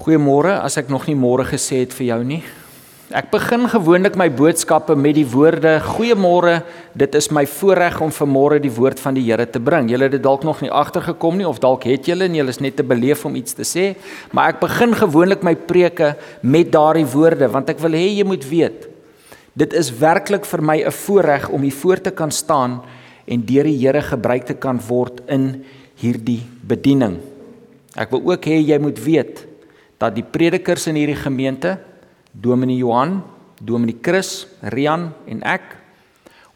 Goeiemôre, as ek nog nie môre gesê het vir jou nie. Ek begin gewoonlik my boodskappe met die woorde: Goeiemôre, dit is my voorreg om vanmôre die woord van die Here te bring. Julle het dit dalk nog nie agtergekom nie of dalk het julle en julle is net te beleef om iets te sê, maar ek begin gewoonlik my preke met daardie woorde want ek wil hê jy moet weet. Dit is werklik vir my 'n voorreg om hier voor te kan staan en deur die Here gebruik te kan word in hierdie bediening. Ek wil ook hê jy moet weet dat die predikers in hierdie gemeente, Dominee Johan, Dominee Chris, Rian en ek,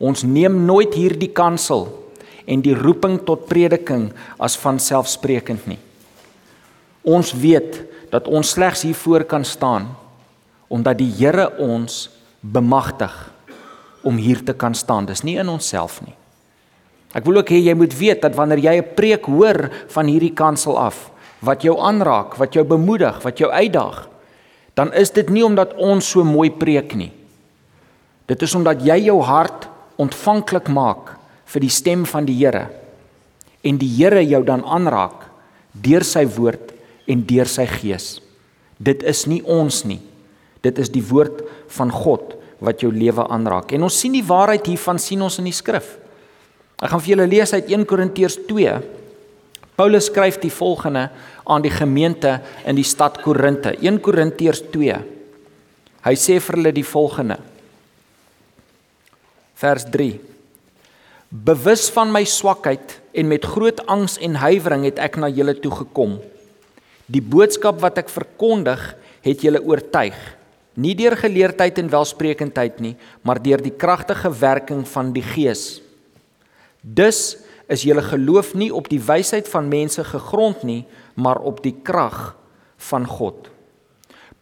ons neem nooit hierdie kansel en die roeping tot prediking as van selfsprekend nie. Ons weet dat ons slegs hier voor kan staan omdat die Here ons bemagtig om hier te kan staan. Dis nie in onsself nie. Ek wil ook hê jy moet weet dat wanneer jy 'n preek hoor van hierdie kansel af, wat jou aanraak, wat jou bemoedig, wat jou uitdaag, dan is dit nie omdat ons so mooi preek nie. Dit is omdat jy jou hart ontvanklik maak vir die stem van die Here en die Here jou dan aanraak deur sy woord en deur sy gees. Dit is nie ons nie. Dit is die woord van God wat jou lewe aanraak. En ons sien die waarheid hiervan sien ons in die skrif. Ek gaan vir julle lees uit 1 Korintiërs 2 Paulus skryf die volgende aan die gemeente in die stad Korinte. 1 Korintiërs 2. Hy sê vir hulle die volgende. Vers 3. Bewus van my swakheid en met groot angs en huiwering het ek na julle toe gekom. Die boodskap wat ek verkondig, het julle oortuig, nie deur geleerdheid en welsprekendheid nie, maar deur die kragtige werking van die Gees. Dus is julle geloof nie op die wysheid van mense gegrond nie, maar op die krag van God.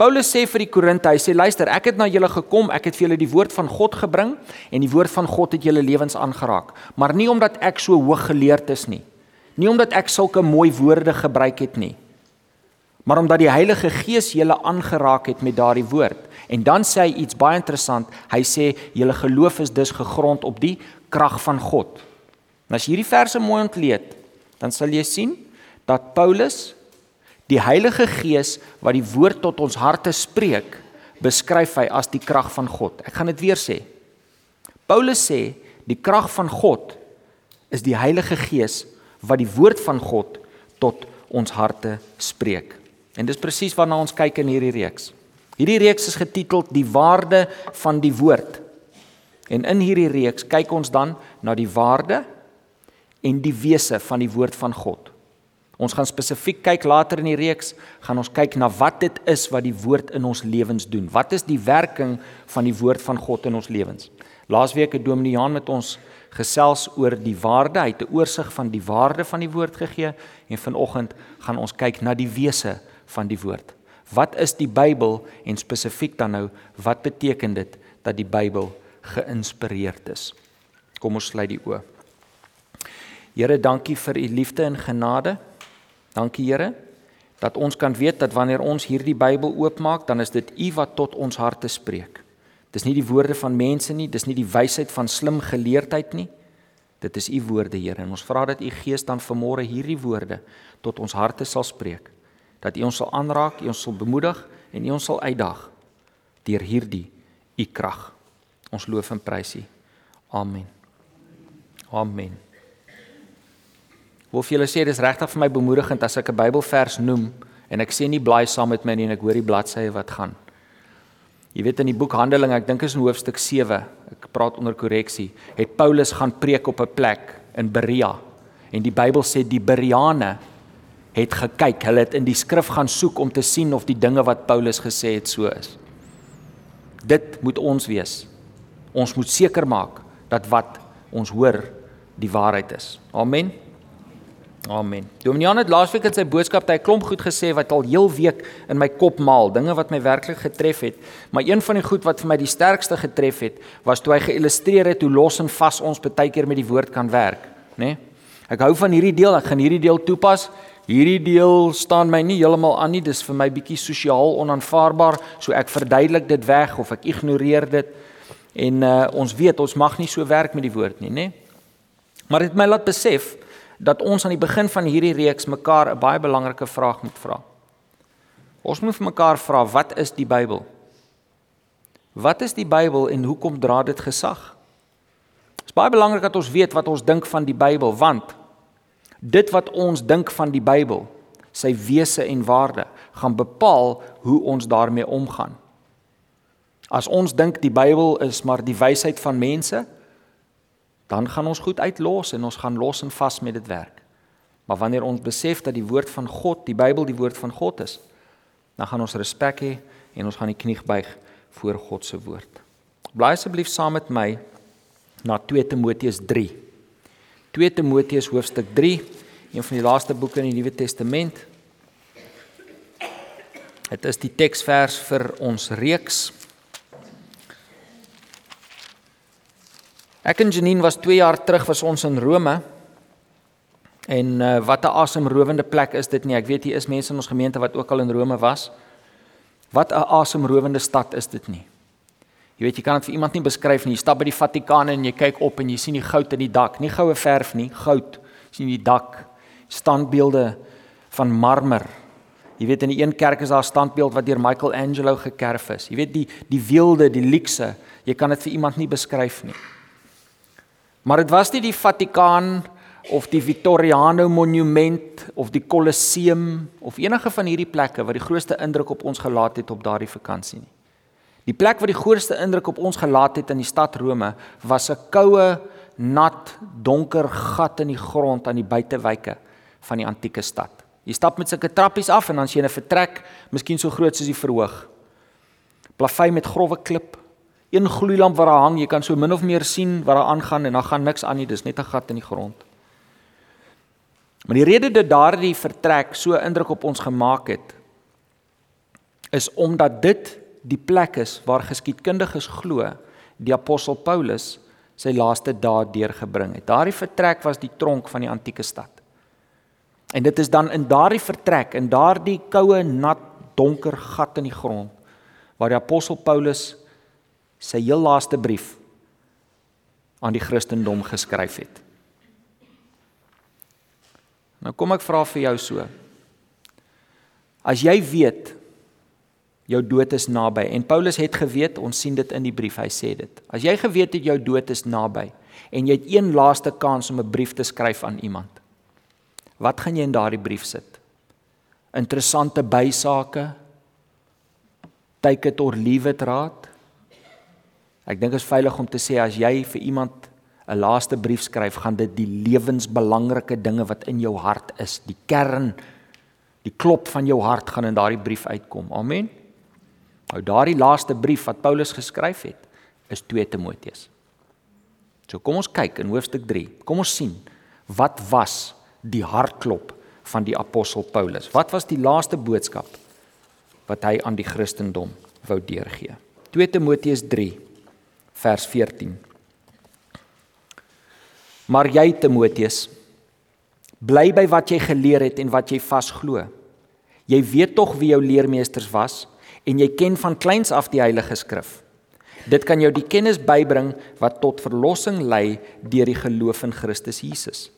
Paulus sê vir die Korinte, hy sê luister, ek het na julle gekom, ek het vir julle die woord van God gebring en die woord van God het julle lewens aangeraak, maar nie omdat ek so hoog geleerd is nie. Nie omdat ek sulke mooi woorde gebruik het nie. Maar omdat die Heilige Gees julle aangeraak het met daardie woord. En dan sê hy iets baie interessant. Hy sê julle geloof is dus gegrond op die krag van God. En as jy hierdie verse mooi ontleed, dan sal jy sien dat Paulus die Heilige Gees wat die woord tot ons harte spreek, beskryf hy as die krag van God. Ek gaan dit weer sê. Paulus sê die krag van God is die Heilige Gees wat die woord van God tot ons harte spreek. En dis presies waarna ons kyk in hierdie reeks. Hierdie reeks is getiteld Die waarde van die woord. En in hierdie reeks kyk ons dan na die waarde en die wese van die woord van God. Ons gaan spesifiek kyk later in die reeks, gaan ons kyk na wat dit is wat die woord in ons lewens doen. Wat is die werking van die woord van God in ons lewens? Laasweek het Dominee Jan met ons gesels oor die waarde, hy het 'n oorsig van die waarde van die woord gegee en vanoggend gaan ons kyk na die wese van die woord. Wat is die Bybel en spesifiek dan nou wat beteken dit dat die Bybel geïnspireerd is? Kom ons sluit die oë. Here, dankie vir u liefde en genade. Dankie Here dat ons kan weet dat wanneer ons hierdie Bybel oopmaak, dan is dit u wat tot ons harte spreek. Dis nie die woorde van mense nie, dis nie die wysheid van slim geleerdheid nie. Dit is u woorde, Here, en ons vra dat u Gees dan vanmôre hierdie woorde tot ons harte sal spreek. Dat u ons sal aanraak, u ons sal bemoedig en u ons sal uitdaag deur hierdie u krag. Ons loof en prys u. Amen. Amen wil vir julle sê dis regtig vir my bemoedigend as ek 'n Bybelvers noem en ek sê nie blaai saam met my nie en ek hoor die bladsye wat gaan. Jy weet in die boek Handelinge, ek dink is in hoofstuk 7, ek praat onder korreksie, het Paulus gaan preek op 'n plek in Berea en die Bybel sê die Bereane het gekyk, hulle het in die skrif gaan soek om te sien of die dinge wat Paulus gesê het so is. Dit moet ons wees. Ons moet seker maak dat wat ons hoor die waarheid is. Amen. Amen. Dominian het laasweek in sy boodskap hy klomp goed gesê wat al heel week in my kop maal, dinge wat my werklik getref het. Maar een van die goed wat vir my die sterkste getref het, was toe hy geillustreer het hoe los en vas ons baie keer met die woord kan werk, né? Nee? Ek hou van hierdie deel, ek gaan hierdie deel toepas. Hierdie deel staan my nie heeltemal aan nie, dis vir my bietjie sosiaal onaanvaarbaar, so ek verduidelik dit weg of ek ignoreer dit. En uh, ons weet ons mag nie so werk met die woord nie, né? Nee? Maar dit my laat besef dat ons aan die begin van hierdie reeks mekaar 'n baie belangrike vraag moet vra. Ons moet vir mekaar vra, wat is die Bybel? Wat is die Bybel en hoekom dra dit gesag? Dit is baie belangrik dat ons weet wat ons dink van die Bybel, want dit wat ons dink van die Bybel, sy wese en waarde, gaan bepaal hoe ons daarmee omgaan. As ons dink die Bybel is maar die wysheid van mense, dan gaan ons goed uitlos en ons gaan los en vas met dit werk. Maar wanneer ons besef dat die woord van God, die Bybel die woord van God is, dan gaan ons respek hê en ons gaan die knie buig voor God se woord. Blaai asseblief saam met my na 2 Timoteus 3. 2 Timoteus hoofstuk 3, een van die laaste boeke in die Nuwe Testament. Dit is die teksvers vir ons reeks. Ek en Janine was 2 jaar terug was ons in Rome. En uh, wat 'n asemrowende plek is dit nie. Ek weet hier is mense in ons gemeente wat ook al in Rome was. Wat 'n asemrowende stad is dit nie. Jy weet jy kan dit vir iemand nie beskryf nie. Jy stap by die Vatikaan en jy kyk op en jy sien die goud in die dak, nie goue verf nie, goud. Jy sien die dak, standbeelde van marmer. Jy weet in die een kerk is daar 'n standbeeld wat deur Michelangelo gekerf is. Jy weet die die weelde, die luukse, jy kan dit vir iemand nie beskryf nie. Maar dit was nie die Vatikaan of die Victoriano monument of die Colosseum of enige van hierdie plekke wat die grootste indruk op ons gelaat het op daardie vakansie nie. Die plek wat die grootste indruk op ons gelaat het in die stad Rome was 'n koue, nat, donker gat in die grond aan die buitewyke van die antieke stad. Jy stap met sulke trappies af en dan sien jy 'n vertrek, miskien so groot soos die verhoog. Plavei met grouwe klip, een gloeilamp wat daar hang, jy kan so min of meer sien wat daar aangaan en dan gaan niks aan nie, dis net 'n gat in die grond. Maar die rede dat daardie vertrek so indruk op ons gemaak het is omdat dit die plek is waar geskiedkundiges glo die apostel Paulus sy laaste dae deurgebring het. Daardie vertrek was die tronk van die antieke stad. En dit is dan in daardie vertrek, in daardie koue, nat, donker gat in die grond waar die apostel Paulus sy heel laaste brief aan die Christendom geskryf het. Nou kom ek vra vir jou so. As jy weet jou dood is naby en Paulus het geweet, ons sien dit in die brief, hy sê dit. As jy geweet het jou dood is naby en jy het een laaste kans om 'n brief te skryf aan iemand. Wat gaan jy in daardie brief sit? Interessante bysake? Take it or leave it raad? Ek dink is veilig om te sê as jy vir iemand 'n laaste brief skryf, gaan dit die lewensbelangrike dinge wat in jou hart is, die kern, die klop van jou hart gaan in daardie brief uitkom. Amen. Nou daardie laaste brief wat Paulus geskryf het, is 2 Timoteus. So kom ons kyk in hoofstuk 3. Kom ons sien wat was die hartklop van die apostel Paulus? Wat was die laaste boodskap wat hy aan die Christendom wou deurgee? 2 Timoteus 3 vers 14 Maar jy Timoteus, bly by wat jy geleer het en wat jy vasglo. Jy weet tog wie jou leermeesters was en jy ken van kleins af die Heilige Skrif. Dit kan jou die kennis bybring wat tot verlossing lei deur die geloof in Christus Jesus.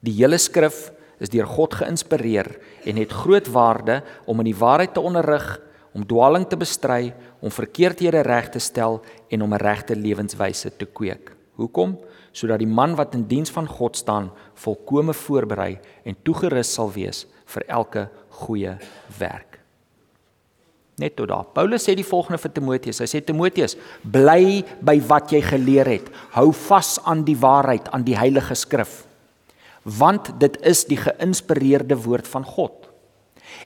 Die hele skrif is deur God geïnspireer en het groot waarde om in die waarheid te onderrig, om dwaaling te bestry, om verkeerdhede reg te stel en om 'n regte lewenswyse te kweek. Hoekom? sodat die man wat in diens van God staan volkome voorberei en toegerus sal wees vir elke goeie werk. Net tot daar. Paulus sê die volgende vir Timoteus. Hy sê Timoteus, bly by wat jy geleer het. Hou vas aan die waarheid, aan die Heilige Skrif. Want dit is die geïnspireerde woord van God.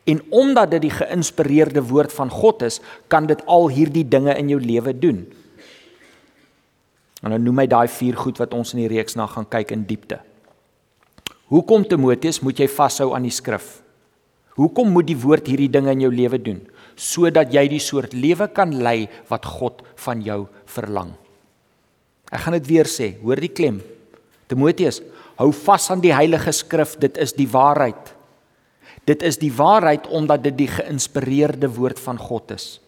En omdat dit die geïnspireerde woord van God is, kan dit al hierdie dinge in jou lewe doen. En dan noem hy daai vier goed wat ons in die reeks na gaan kyk in diepte. Hoekom Timoteus moet jy vashou aan die skrif? Hoekom moet die woord hierdie dinge in jou lewe doen sodat jy die soort lewe kan lei wat God van jou verlang? Ek gaan dit weer sê, hoor die klem. Timoteus, hou vas aan die heilige skrif, dit is die waarheid. Dit is die waarheid omdat dit die geïnspireerde woord van God is.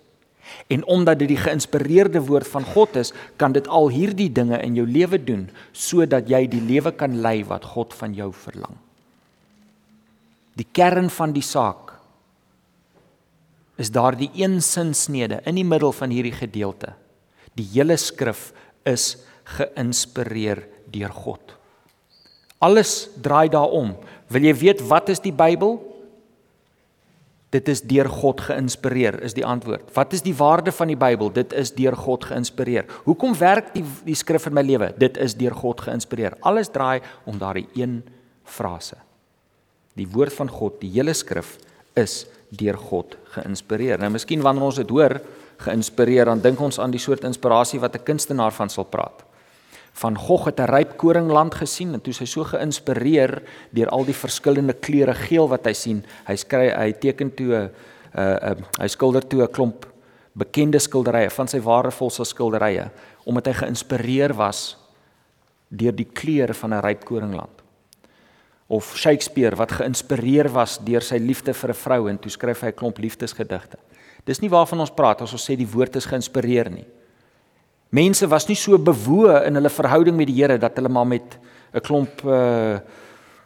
En omdat dit die geïnspireerde woord van God is, kan dit al hierdie dinge in jou lewe doen sodat jy die lewe kan lei wat God van jou verlang. Die kern van die saak is daar die een sinsnede in die middel van hierdie gedeelte. Die hele skrif is geïnspireer deur God. Alles draai daaroor. Wil jy weet wat is die Bybel? Dit is deur God geïnspireer is die antwoord. Wat is die waarde van die Bybel? Dit is deur God geïnspireer. Hoekom werk die die skrif in my lewe? Dit is deur God geïnspireer. Alles draai om daardie een frase. Die woord van God, die hele skrif is deur God geïnspireer. Nou miskien wanneer ons dit hoor, geïnspireer, dan dink ons aan die soort inspirasie wat 'n kunstenaar van sal praat. Van Gogh het 'n ryp koringland gesien en toe hy so geïnspireer deur al die verskillende kleure geel wat hy sien, hy skry hy teken toe 'n uh, hy skilder toe 'n klomp bekende skilderye van sy waardevolste skilderye omdat hy geïnspireer was deur die kleure van 'n ryp koringland of Shakespeare wat geïnspireer was deur sy liefde vir 'n vrou en toe skryf hy 'n klomp liefdesgedigte. Dis nie waarvan ons praat as ons sê die woord is geïnspireer nie. Mense was nie so bewoe in hulle verhouding met die Here dat hulle maar met 'n klomp uh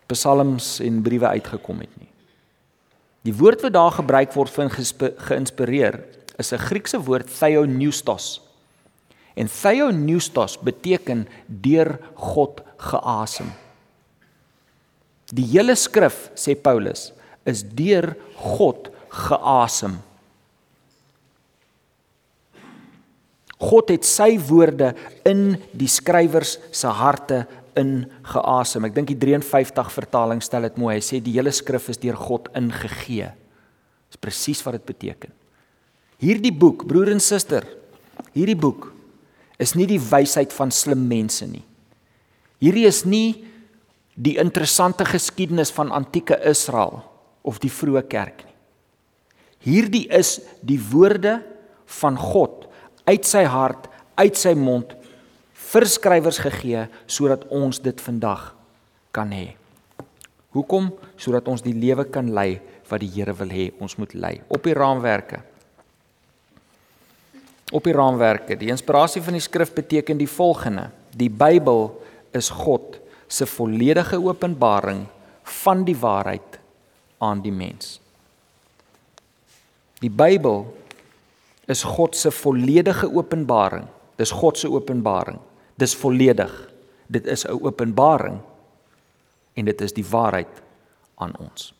psalms en briewe uitgekom het nie. Die woord wat daar gebruik word vir geïnspireer is 'n Griekse woord theoneustos. En theoneustos beteken deur God geasem. Die hele skrif, sê Paulus, is deur God geasem. God het sy woorde in die skrywers se harte ingeasem. Ek dink die 53 vertaling stel dit mooi. Hy sê die hele skrif is deur God ingegee. Dis presies wat dit beteken. Hierdie boek, broer en suster, hierdie boek is nie die wysheid van slim mense nie. Hierdie is nie die interessante geskiedenis van antieke Israel of die vroeë kerk nie. Hierdie is die woorde van God uit sy hart, uit sy mond vir skrywers gegee sodat ons dit vandag kan hê. Hoekom? Sodat ons die lewe kan lei wat die Here wil hê ons moet lei. Op die raamwerke. Op die raamwerke. Die inspirasie van die skrif beteken die volgende: Die Bybel is God se volledige openbaring van die waarheid aan die mens. Die Bybel is God se volledige openbaring. Dis God se openbaring. Dis volledig. Dit is 'n openbaring en dit is die waarheid aan ons.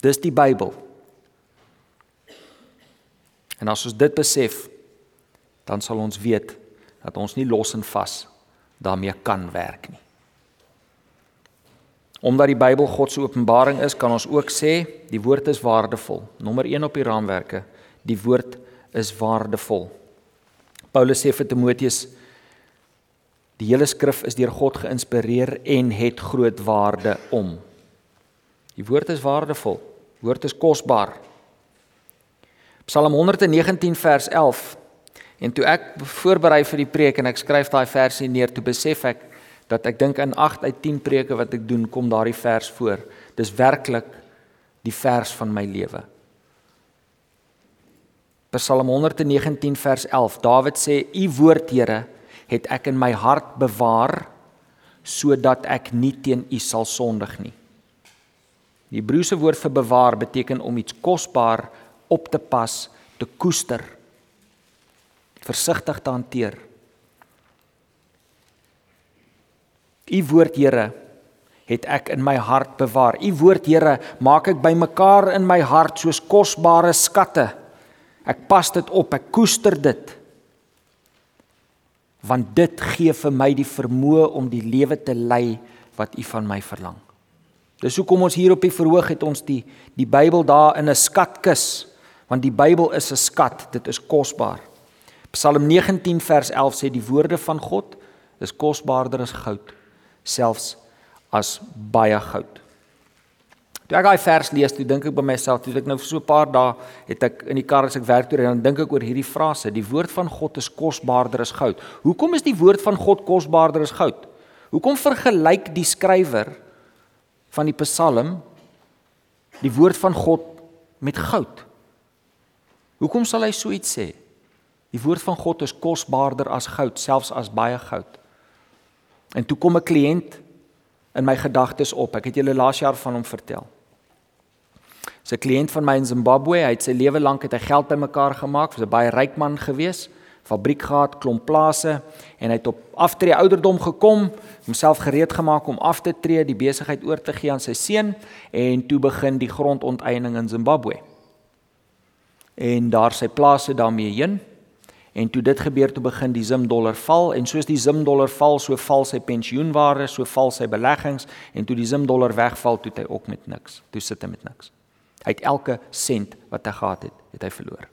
Dis die Bybel. En as ons dit besef, dan sal ons weet dat ons nie los en vas daarmee kan werk nie. Omdat die Bybel God se openbaring is, kan ons ook sê die woord is waardevol. Nommer 1 op die raamwerke, die woord is waardevol. Paulus sê vir Timoteus die hele skrif is deur God geïnspireer en het groot waarde om. Die woord is waardevol. Woord is kosbaar. Psalm 119 vers 11. En toe ek voorberei vir die preek en ek skryf daai versie neer, toe besef ek dat ek dink in 8 uit 10 preke wat ek doen, kom daardie vers voor. Dis werklik die vers van my lewe. Psalm 119 vers 11. Dawid sê: "U woord, Here, het ek in my hart bewaar sodat ek nie teen U sal sondig nie." Die Hebreëse woord vir bewaar beteken om iets kosbaar op te pas, te koester, versigtig te hanteer. U woord Here het ek in my hart bewaar. U woord Here maak ek bymekaar in my hart soos kosbare skatte. Ek pas dit op, ek koester dit. Want dit gee vir my die vermoë om die lewe te lei wat U van my verlang. Dis hoekom ons hier op die verhoog het ons die die Bybel daar in 'n skatkis, want die Bybel is 'n skat, dit is kosbaar. Psalm 19 vers 11 sê die woorde van God is kosbaarder as goud selfs as baie goud. Toe ek daai vers lees, toe dink ek by myself, toe ek nou vir so 'n paar dae het ek in die kar as ek werk toe ry, dan dink ek oor hierdie frase, die woord van God is kosbaarder as goud. Hoekom is die woord van God kosbaarder as goud? Hoekom vergelyk die skrywer van die Psalm die woord van God met goud? Hoekom sal hy so iets sê? Die woord van God is kosbaarder as goud, selfs as baie goud. En toe kom 'n kliënt in my gedagtes op. Ek het julle laas jaar van hom vertel. 'n kliënt van my in Zimbabwe, hy het sy lewe lank het hy geld bymekaar gemaak, was 'n baie ryk man gewees, fabriek gehad, klomp plase en hy het op aftree ouderdom gekom, homself gereed gemaak om af te tree, die besigheid oor te gee aan sy seun en toe begin die grondonteiening in Zimbabwe. En daar sy plase daarmee heen En toe dit gebeur toe begin die Zim dollar val en soos die Zim dollar val, so val sy pensioenwaarde, so val sy beleggings en toe die Zim dollar wegval, toe hy ook met niks. Toe sit hy met niks. Hy het elke sent wat hy gehad het, het hy verloor.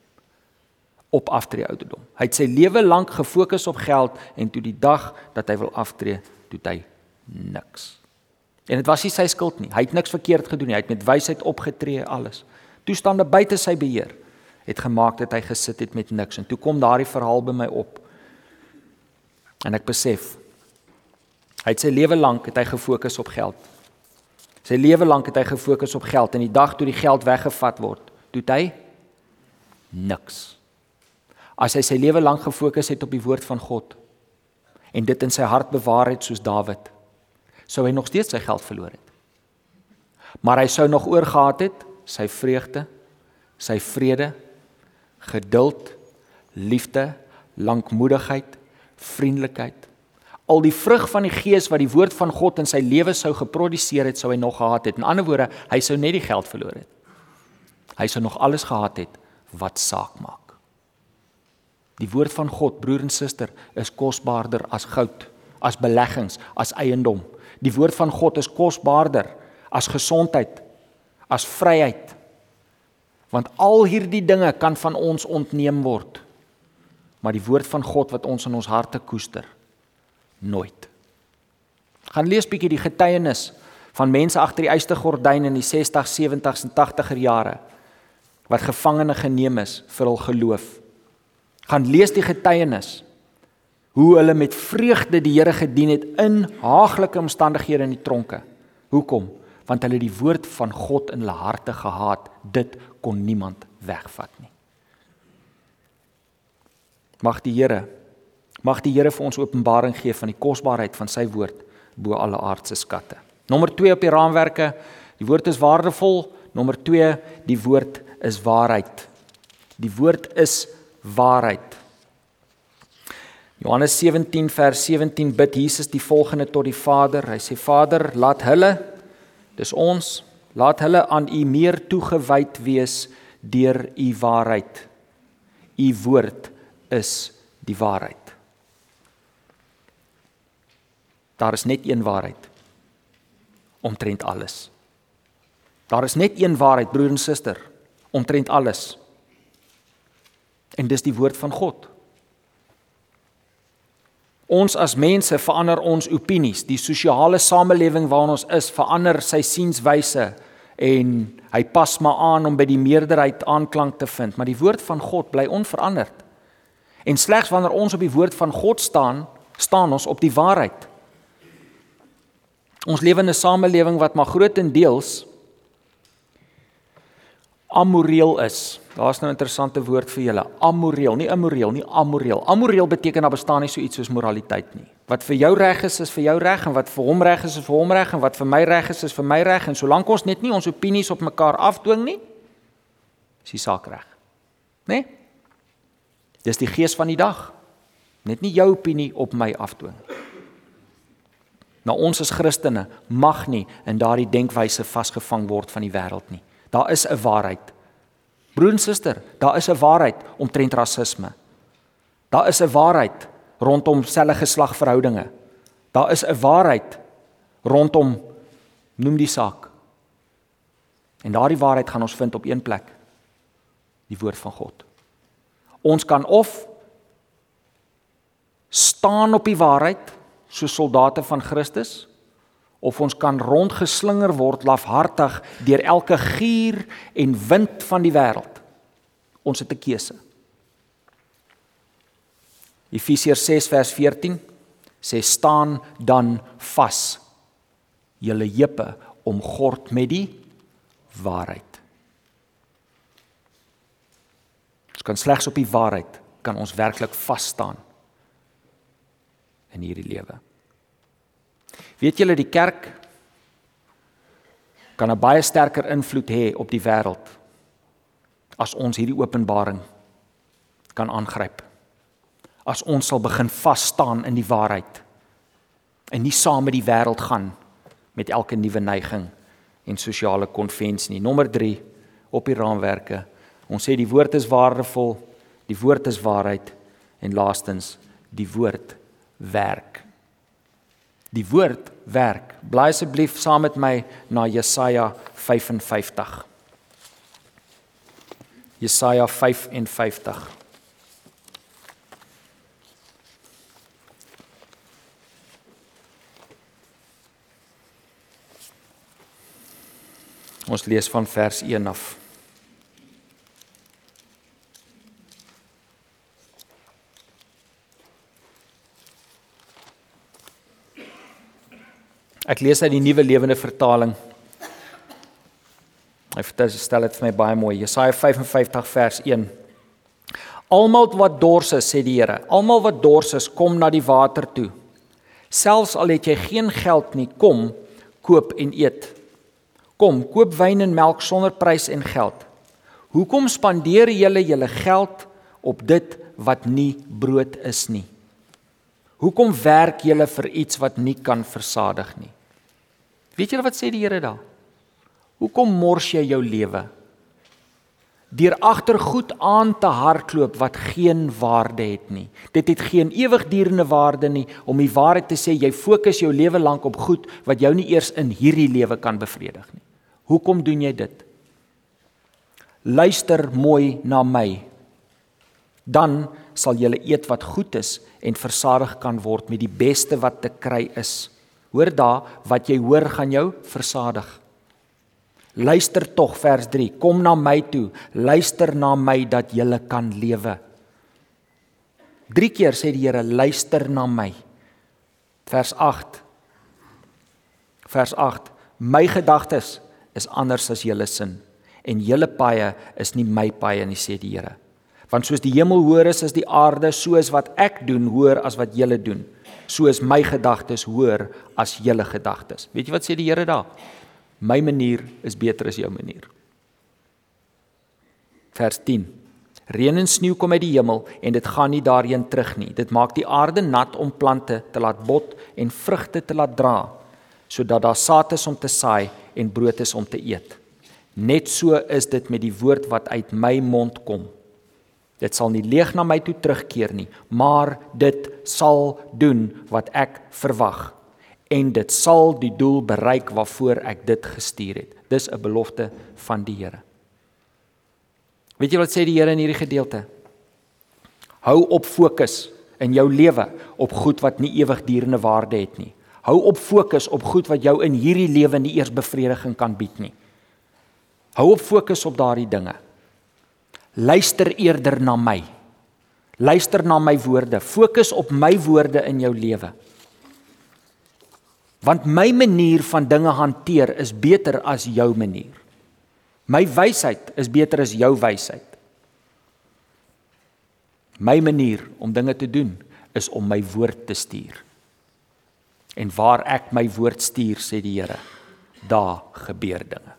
Op aftree ouderdom. Hy het sy lewe lank gefokus op geld en toe die dag dat hy wil aftree, toe hy niks. En dit was nie sy skuld nie. Hy het niks verkeerd gedoen nie. Hy het met wysheid opgetree alles. Toestande buite sy beheer het gemaak dat hy gesit het met niks en toe kom daardie verhaal by my op. En ek besef hy het sy lewe lank het hy gefokus op geld. Sy lewe lank het hy gefokus op geld en die dag toe die geld weggevat word, toe hy niks. As hy sy lewe lank gefokus het op die woord van God en dit in sy hart bewaar het soos Dawid, sou hy nog steeds sy geld verloor het. Maar hy sou nog oorgehad het sy vreugde, sy vrede geduld, liefde, lankmoedigheid, vriendelikheid. Al die vrug van die Gees wat die woord van God in sy lewe sou geproduseer het, sou hy nog gehad het. In ander woorde, hy sou net die geld verloor het. Hy sou nog alles gehad het wat saak maak. Die woord van God, broer en suster, is kosbaarder as goud, as beleggings, as eiendom. Die woord van God is kosbaarder as gesondheid, as vryheid, Want al hierdie dinge kan van ons ontneem word. Maar die woord van God wat ons in ons harte koester, nooit. Gaan lees bietjie die getuienis van mense agter die eyste gordyn in die 60s, 70s en 80er jare wat gevangene geneem is vir hul geloof. Gaan lees die getuienis hoe hulle met vreugde die Here gedien het in haaglike omstandighede in die tronke. Hoekom? Want hulle die woord van God in hulle harte gehaat. Dit kon niemand wegvat nie. Mag die Here mag die Here vir ons openbaring gee van die kosbaarheid van sy woord bo alle aardse skatte. Nommer 2 op die raamwerke, die woord is waardevol. Nommer 2, die woord is waarheid. Die woord is waarheid. Johannes 17 vers 17 bid Jesus die volgende tot die Vader. Hy sê Vader, laat hulle dis ons Laat hulle aan U meer toegewyd wees deur U waarheid. U woord is die waarheid. Daar is net een waarheid omtrent alles. Daar is net een waarheid, broer en suster, omtrent alles. En dis die woord van God. Ons as mense verander ons opinies. Die sosiale samelewing waarin ons is, verander sy sienswyse en hy pas maar aan om by die meerderheid aanklank te vind, maar die woord van God bly onveranderd. En slegs wanneer ons op die woord van God staan, staan ons op die waarheid. Ons lewe in 'n samelewing wat maar grootendeels amoreel is. Daar's nou 'n interessante woord vir julle. Amoreel, nie immoreel nie, amoreel. Amoreel beteken daar bestaan nie so iets soos moraliteit nie. Wat vir jou reg is, is vir jou reg en wat vir hom reg is, is vir hom reg en wat vir my reg is, is vir my reg en solank ons net nie ons opinies op mekaar afdwing nie, is die saak reg. Né? Nee? Dis die gees van die dag. Net nie jou opinie op my afdwing. Nou ons as Christene mag nie in daardie denkwyse vasgevang word van die wêreld nie. Daar is 'n waarheid. Broer en suster, daar is 'n waarheid omtrent rasisme. Daar is 'n waarheid rondom selfe geslagverhoudinge. Daar is 'n waarheid rondom noem die saak. En daardie waarheid gaan ons vind op een plek. Die woord van God. Ons kan of staan op die waarheid soos soldate van Christus of ons kan rondgeslinger word lafhartig deur elke gier en wind van die wêreld. Ons het 'n keuse. Efesiërs 6 vers 14 sê staan dan vas julle heupe omgord met die waarheid. Ons kan slegs op die waarheid kan ons werklik vas staan in hierdie lewe. Weet julle die kerk kan 'n baie sterker invloed hê op die wêreld as ons hierdie openbaring kan aangryp. As ons sal begin vas staan in die waarheid en nie saam met die wêreld gaan met elke nuwe neiging en sosiale konvensie nie. Nommer 3 op die raamwerke. Ons sê die woord is waardevol, die woord is waarheid en laastens die woord werk. Die woord werk. Blaai asseblief saam met my na Jesaja 55. Jesaja 55. Ons lees van vers 1 af. Ek lees uit die nuwe lewende vertaling. Hy stel dit vir my baie mooi. Jesaja 55 vers 1. Almal wat dors is, sê die Here, almal wat dors is, kom na die water toe. Selfs al het jy geen geld nie, kom, koop en eet. Kom, koop wyn en melk sonder prys en geld. Hoekom spandeer julle julle geld op dit wat nie brood is nie? Hoekom werk julle vir iets wat nie kan versadig nie? Weet julle wat sê die Here daar? Hoekom mors jy jou lewe? Deur agtergoed aan te hardloop wat geen waarde het nie. Dit het geen ewigdurende waarde nie om die waarheid te sê jy fokus jou lewe lank op goed wat jou nie eers in hierdie lewe kan bevredig nie. Hoekom doen jy dit? Luister mooi na my. Dan sal jy eet wat goed is en versadig kan word met die beste wat te kry is. Hoor daar, wat jy hoor gaan jou versadig. Luister tog vers 3. Kom na my toe. Luister na my dat jy kan lewe. 3 keer sê die Here, luister na my. Vers 8. Vers 8. My gedagtes is anders as julle sin en julle paaie is nie my paaie nie sê die Here. Want soos die hemel hoër is as die aarde, so is wat ek doen hoër as wat julle doen. So is my gedagtes hoër as julle gedagtes. Weet jy wat sê die Here daar? My manier is beter as jou manier. Vers 10. Reën en sneeu kom uit die hemel en dit gaan nie daarheen terug nie. Dit maak die aarde nat om plante te laat bot en vrugte te laat dra, sodat daar saad is om te saai en brood is om te eet. Net so is dit met die woord wat uit my mond kom. Dit sal nie leeg na my toe terugkeer nie, maar dit sal doen wat ek verwag en dit sal die doel bereik waarvoor ek dit gestuur het. Dis 'n belofte van die Here. Weet jy wat sê die Here in hierdie gedeelte? Hou op fokus in jou lewe op goed wat nie ewigdurende waarde het nie. Hou op fokus op goed wat jou in hierdie lewe nie eers bevrediging kan bied nie. Hou op fokus op daardie dinge. Luister eerder na my. Luister na my woorde. Fokus op my woorde in jou lewe. Want my manier van dinge hanteer is beter as jou manier. My wysheid is beter as jou wysheid. My manier om dinge te doen is om my woord te stuur. En waar ek my woord stuur, sê die Here, daar gebeur dinge.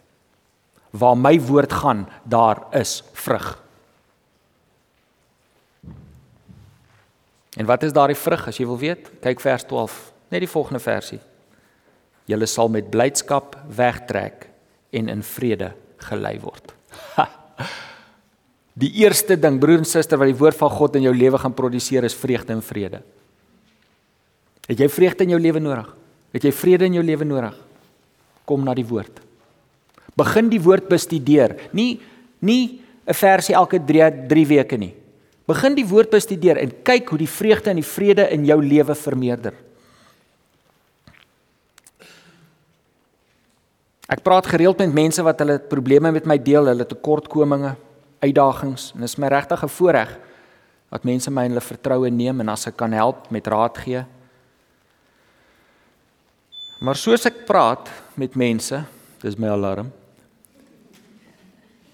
Waar my woord gaan, daar is vrug. En wat is daardie vrug as jy wil weet? Kyk vers 12, net die volgende versie. Julle sal met blydskap wegtrek en in vrede gelei word. Die eerste ding, broer en suster, wat die woord van God in jou lewe gaan produseer is vreugde en vrede. Het jy vreugde in jou lewe nodig? Het jy vrede in jou lewe nodig? Kom na die woord. Begin die woord bestudeer. Nie nie 'n versie elke 3 3 weke nie. Begin die woord bestudeer en kyk hoe die vreugde en die vrede in jou lewe vermeerder. Ek praat gereeld met mense wat hulle probleme met my deel, hulle tekortkominge, uitdagings en dit is my regtig 'n voorreg dat mense my in hulle vertroue neem en as ek kan help met raad gee, Maar soos ek praat met mense, dis my alarm.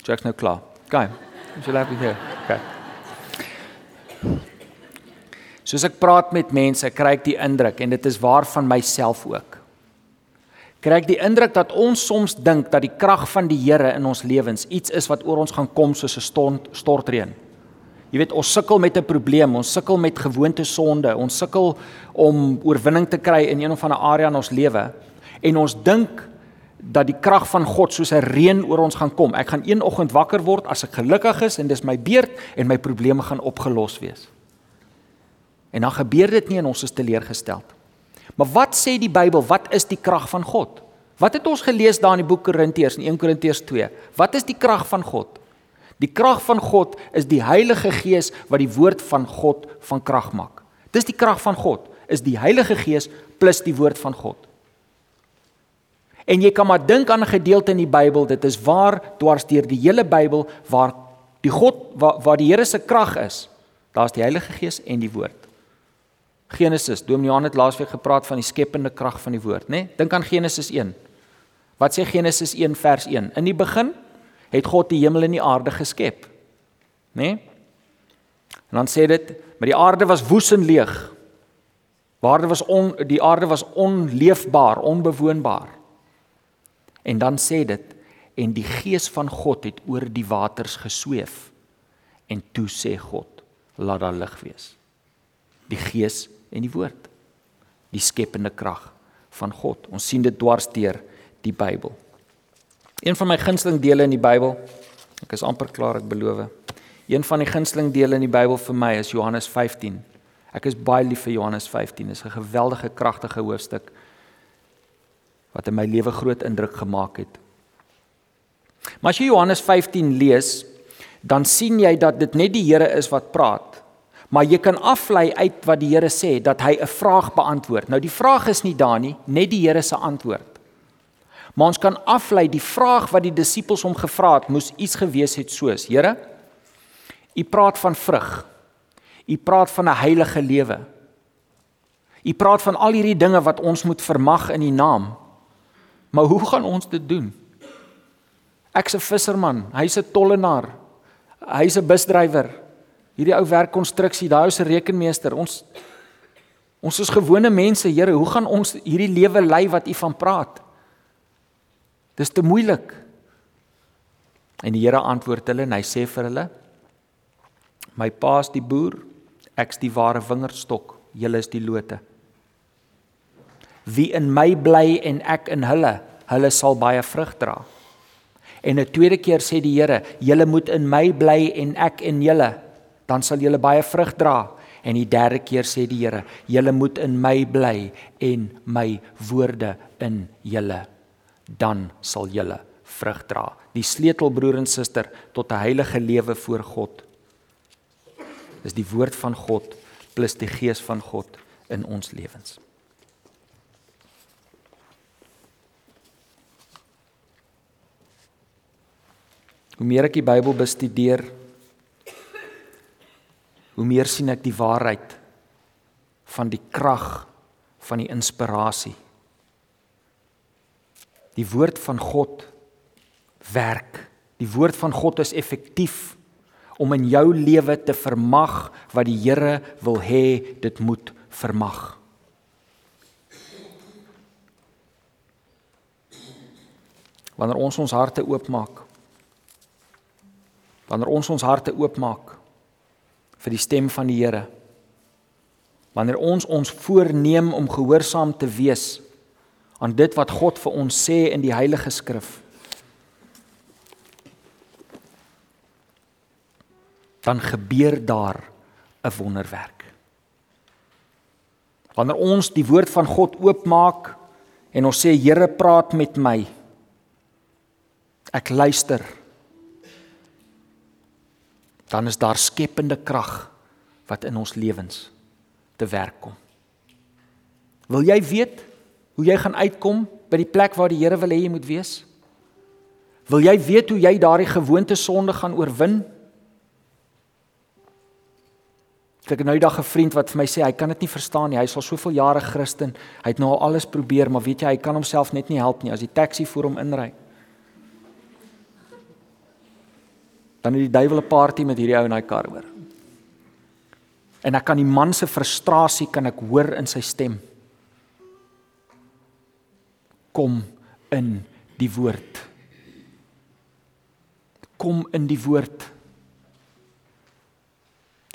Jacks nou klaar. Gaan. Is jy lekker hier? Okay. Soos ek praat met mense, kry ek die indruk en dit is waar van myself ook. kry ek die indruk dat ons soms dink dat die krag van die Here in ons lewens iets is wat oor ons gaan kom soos 'n stort, stortreën. Jy weet, ons sukkel met 'n probleem, ons sukkel met gewoonte sonde, ons sukkel om oorwinning te kry in een of ander area in ons lewe en ons dink dat die krag van God soos 'n reën oor ons gaan kom. Ek gaan een oggend wakker word as ek gelukkig is en dis my beurt en my probleme gaan opgelos wees. En dan gebeur dit nie en ons is teleurgesteld. Maar wat sê die Bybel? Wat is die krag van God? Wat het ons gelees daar in die boek Korintiërs in 1 Korintiërs 2? Wat is die krag van God? Die krag van God is die Heilige Gees wat die woord van God van krag maak. Dis die krag van God, is die Heilige Gees plus die woord van God. En jy kan maar dink aan 'n gedeelte in die Bybel, dit is waar dwars deur die hele Bybel waar die God waar, waar die Here se krag is. Daar's die Heilige Gees en die woord. Genesis, Dominee Johan het laasweek gepraat van die skepende krag van die woord, né? Nee? Dink aan Genesis 1. Wat sê Genesis 1 vers 1? In die begin het God die hemel en die aarde geskep. Né? Nee? En dan sê dit, maar die aarde was woes en leeg. Waarde was on die aarde was onleefbaar, onbewoonbaar. En dan sê dit en die gees van God het oor die waters gesweef. En toe sê God, laat daar lig wees. Die gees en die woord. Die skepende krag van God. Ons sien dit dwars deur die Bybel. Een van my gunsteling dele in die Bybel, ek is amper klaar, ek beloof. Een van die gunsteling dele in die Bybel vir my is Johannes 15. Ek is baie lief vir Johannes 15. Dit is 'n geweldige kragtige hoofstuk wat in my lewe groot indruk gemaak het. Maar as jy Johannes 15 lees, dan sien jy dat dit net die Here is wat praat. Maar jy kan aflei uit wat die Here sê dat hy 'n vraag beantwoord. Nou die vraag is nie daar nie, net die Here se antwoord. Maar ons kan aflei die vraag wat die disippels hom gevra het, moes iets gewees het soos: Here, U praat van vrug. U praat van 'n heilige lewe. U praat van al hierdie dinge wat ons moet vermag in U naam. Maar hoe gaan ons dit doen? Ek's 'n visserman, hy's 'n tollenaar. Hy's 'n busdrywer. Hierdie ou werk konstruksie, daai ou se rekenmeester. Ons ons is gewone mense, Here, hoe gaan ons hierdie lewe lei wat U van praat? Dis te moeilik. En die Here antwoord hulle en hy sê vir hulle: My pa's die boer, ek's die ware wingerdstok, julle is die lote. Wie in my bly en ek in hulle, hulle sal baie vrug dra. En 'n tweede keer sê die Here, julle moet in my bly en ek in julle, dan sal julle baie vrug dra. En die derde keer sê die Here, julle moet in my bly en my woorde in julle, dan sal julle vrug dra. Die sleutel broer en suster tot 'n heilige lewe voor God is die woord van God plus die gees van God in ons lewens. Hoe meer ek die Bybel bestudeer, hoe meer sien ek die waarheid van die krag van die inspirasie. Die woord van God werk. Die woord van God is effektief om in jou lewe te vermag wat die Here wil hê dit moet vermag. Wanneer ons ons harte oopmaak wanneer ons ons harte oopmaak vir die stem van die Here wanneer ons ons voorneem om gehoorsaam te wees aan dit wat God vir ons sê in die Heilige Skrif dan gebeur daar 'n wonderwerk. Wanneer ons die woord van God oopmaak en ons sê Here praat met my. Ek luister dan is daar skepende krag wat in ons lewens te werk kom. Wil jy weet hoe jy gaan uitkom by die plek waar die Here wil hê jy moet wees? Wil jy weet hoe jy daardie gewoonte sonde gaan oorwin? Ek het nou eendag 'n vriend wat vir my sê hy kan dit nie verstaan nie. Hy is al soveel jare Christen. Hy het nou al alles probeer, maar weet jy, hy kan homself net nie help nie as die taxi voor hom inry. Dan het die duiwel 'n party met hierdie ou in daai kar oor. En ek kan die man se frustrasie kan ek hoor in sy stem. kom in die woord. Kom in die woord.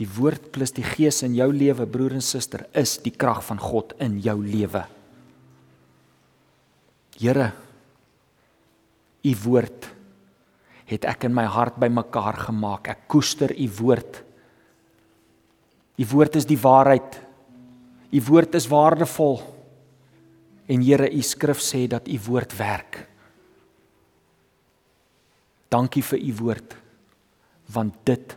Die woord plus die gees in jou lewe, broer en suster, is die krag van God in jou lewe. Here, u woord het ek in my hart bymekaar gemaak. Ek koester u woord. U woord is die waarheid. U woord is waardevol. En Here, u skrif sê dat u woord werk. Dankie vir u woord want dit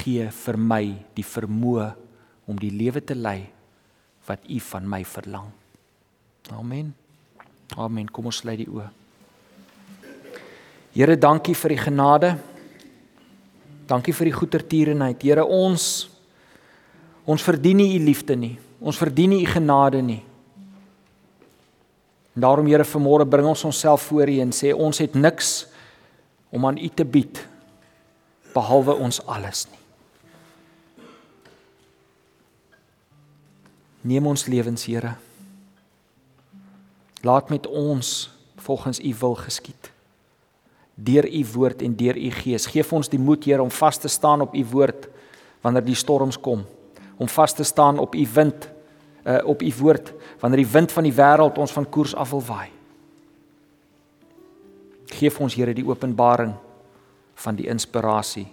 gee vir my die vermoë om die lewe te lei wat u van my verlang. Amen. Amen. Kom ons sluit die oë. Here, dankie vir die genade. Dankie vir die goedertierenheid. Here, ons ons verdien nie u liefde nie. Ons verdien nie u genade nie. Daarom Here, vanmôre bring ons onsself voor u en sê ons het niks om aan u te bied behalwe ons alles nie. Neem ons lewens, Here. Laat met ons volgens u wil geskied. Deur u woord en deur u gees. Geef ons die moed, Here, om vas te staan op u woord wanneer die storms kom. Om vas te staan op u wind, uh op u woord wanneer die wind van die wêreld ons van koers af wil waai. Geef ons Here die openbaring van die inspirasie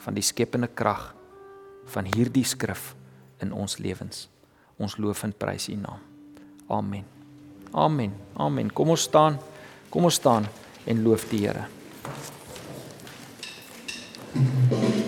van die skepende krag van hierdie skrif in ons lewens. Ons loof en prys U naam. Amen. Amen. Amen. Kom ons staan. Kom ons staan en loof die Here. Thank you.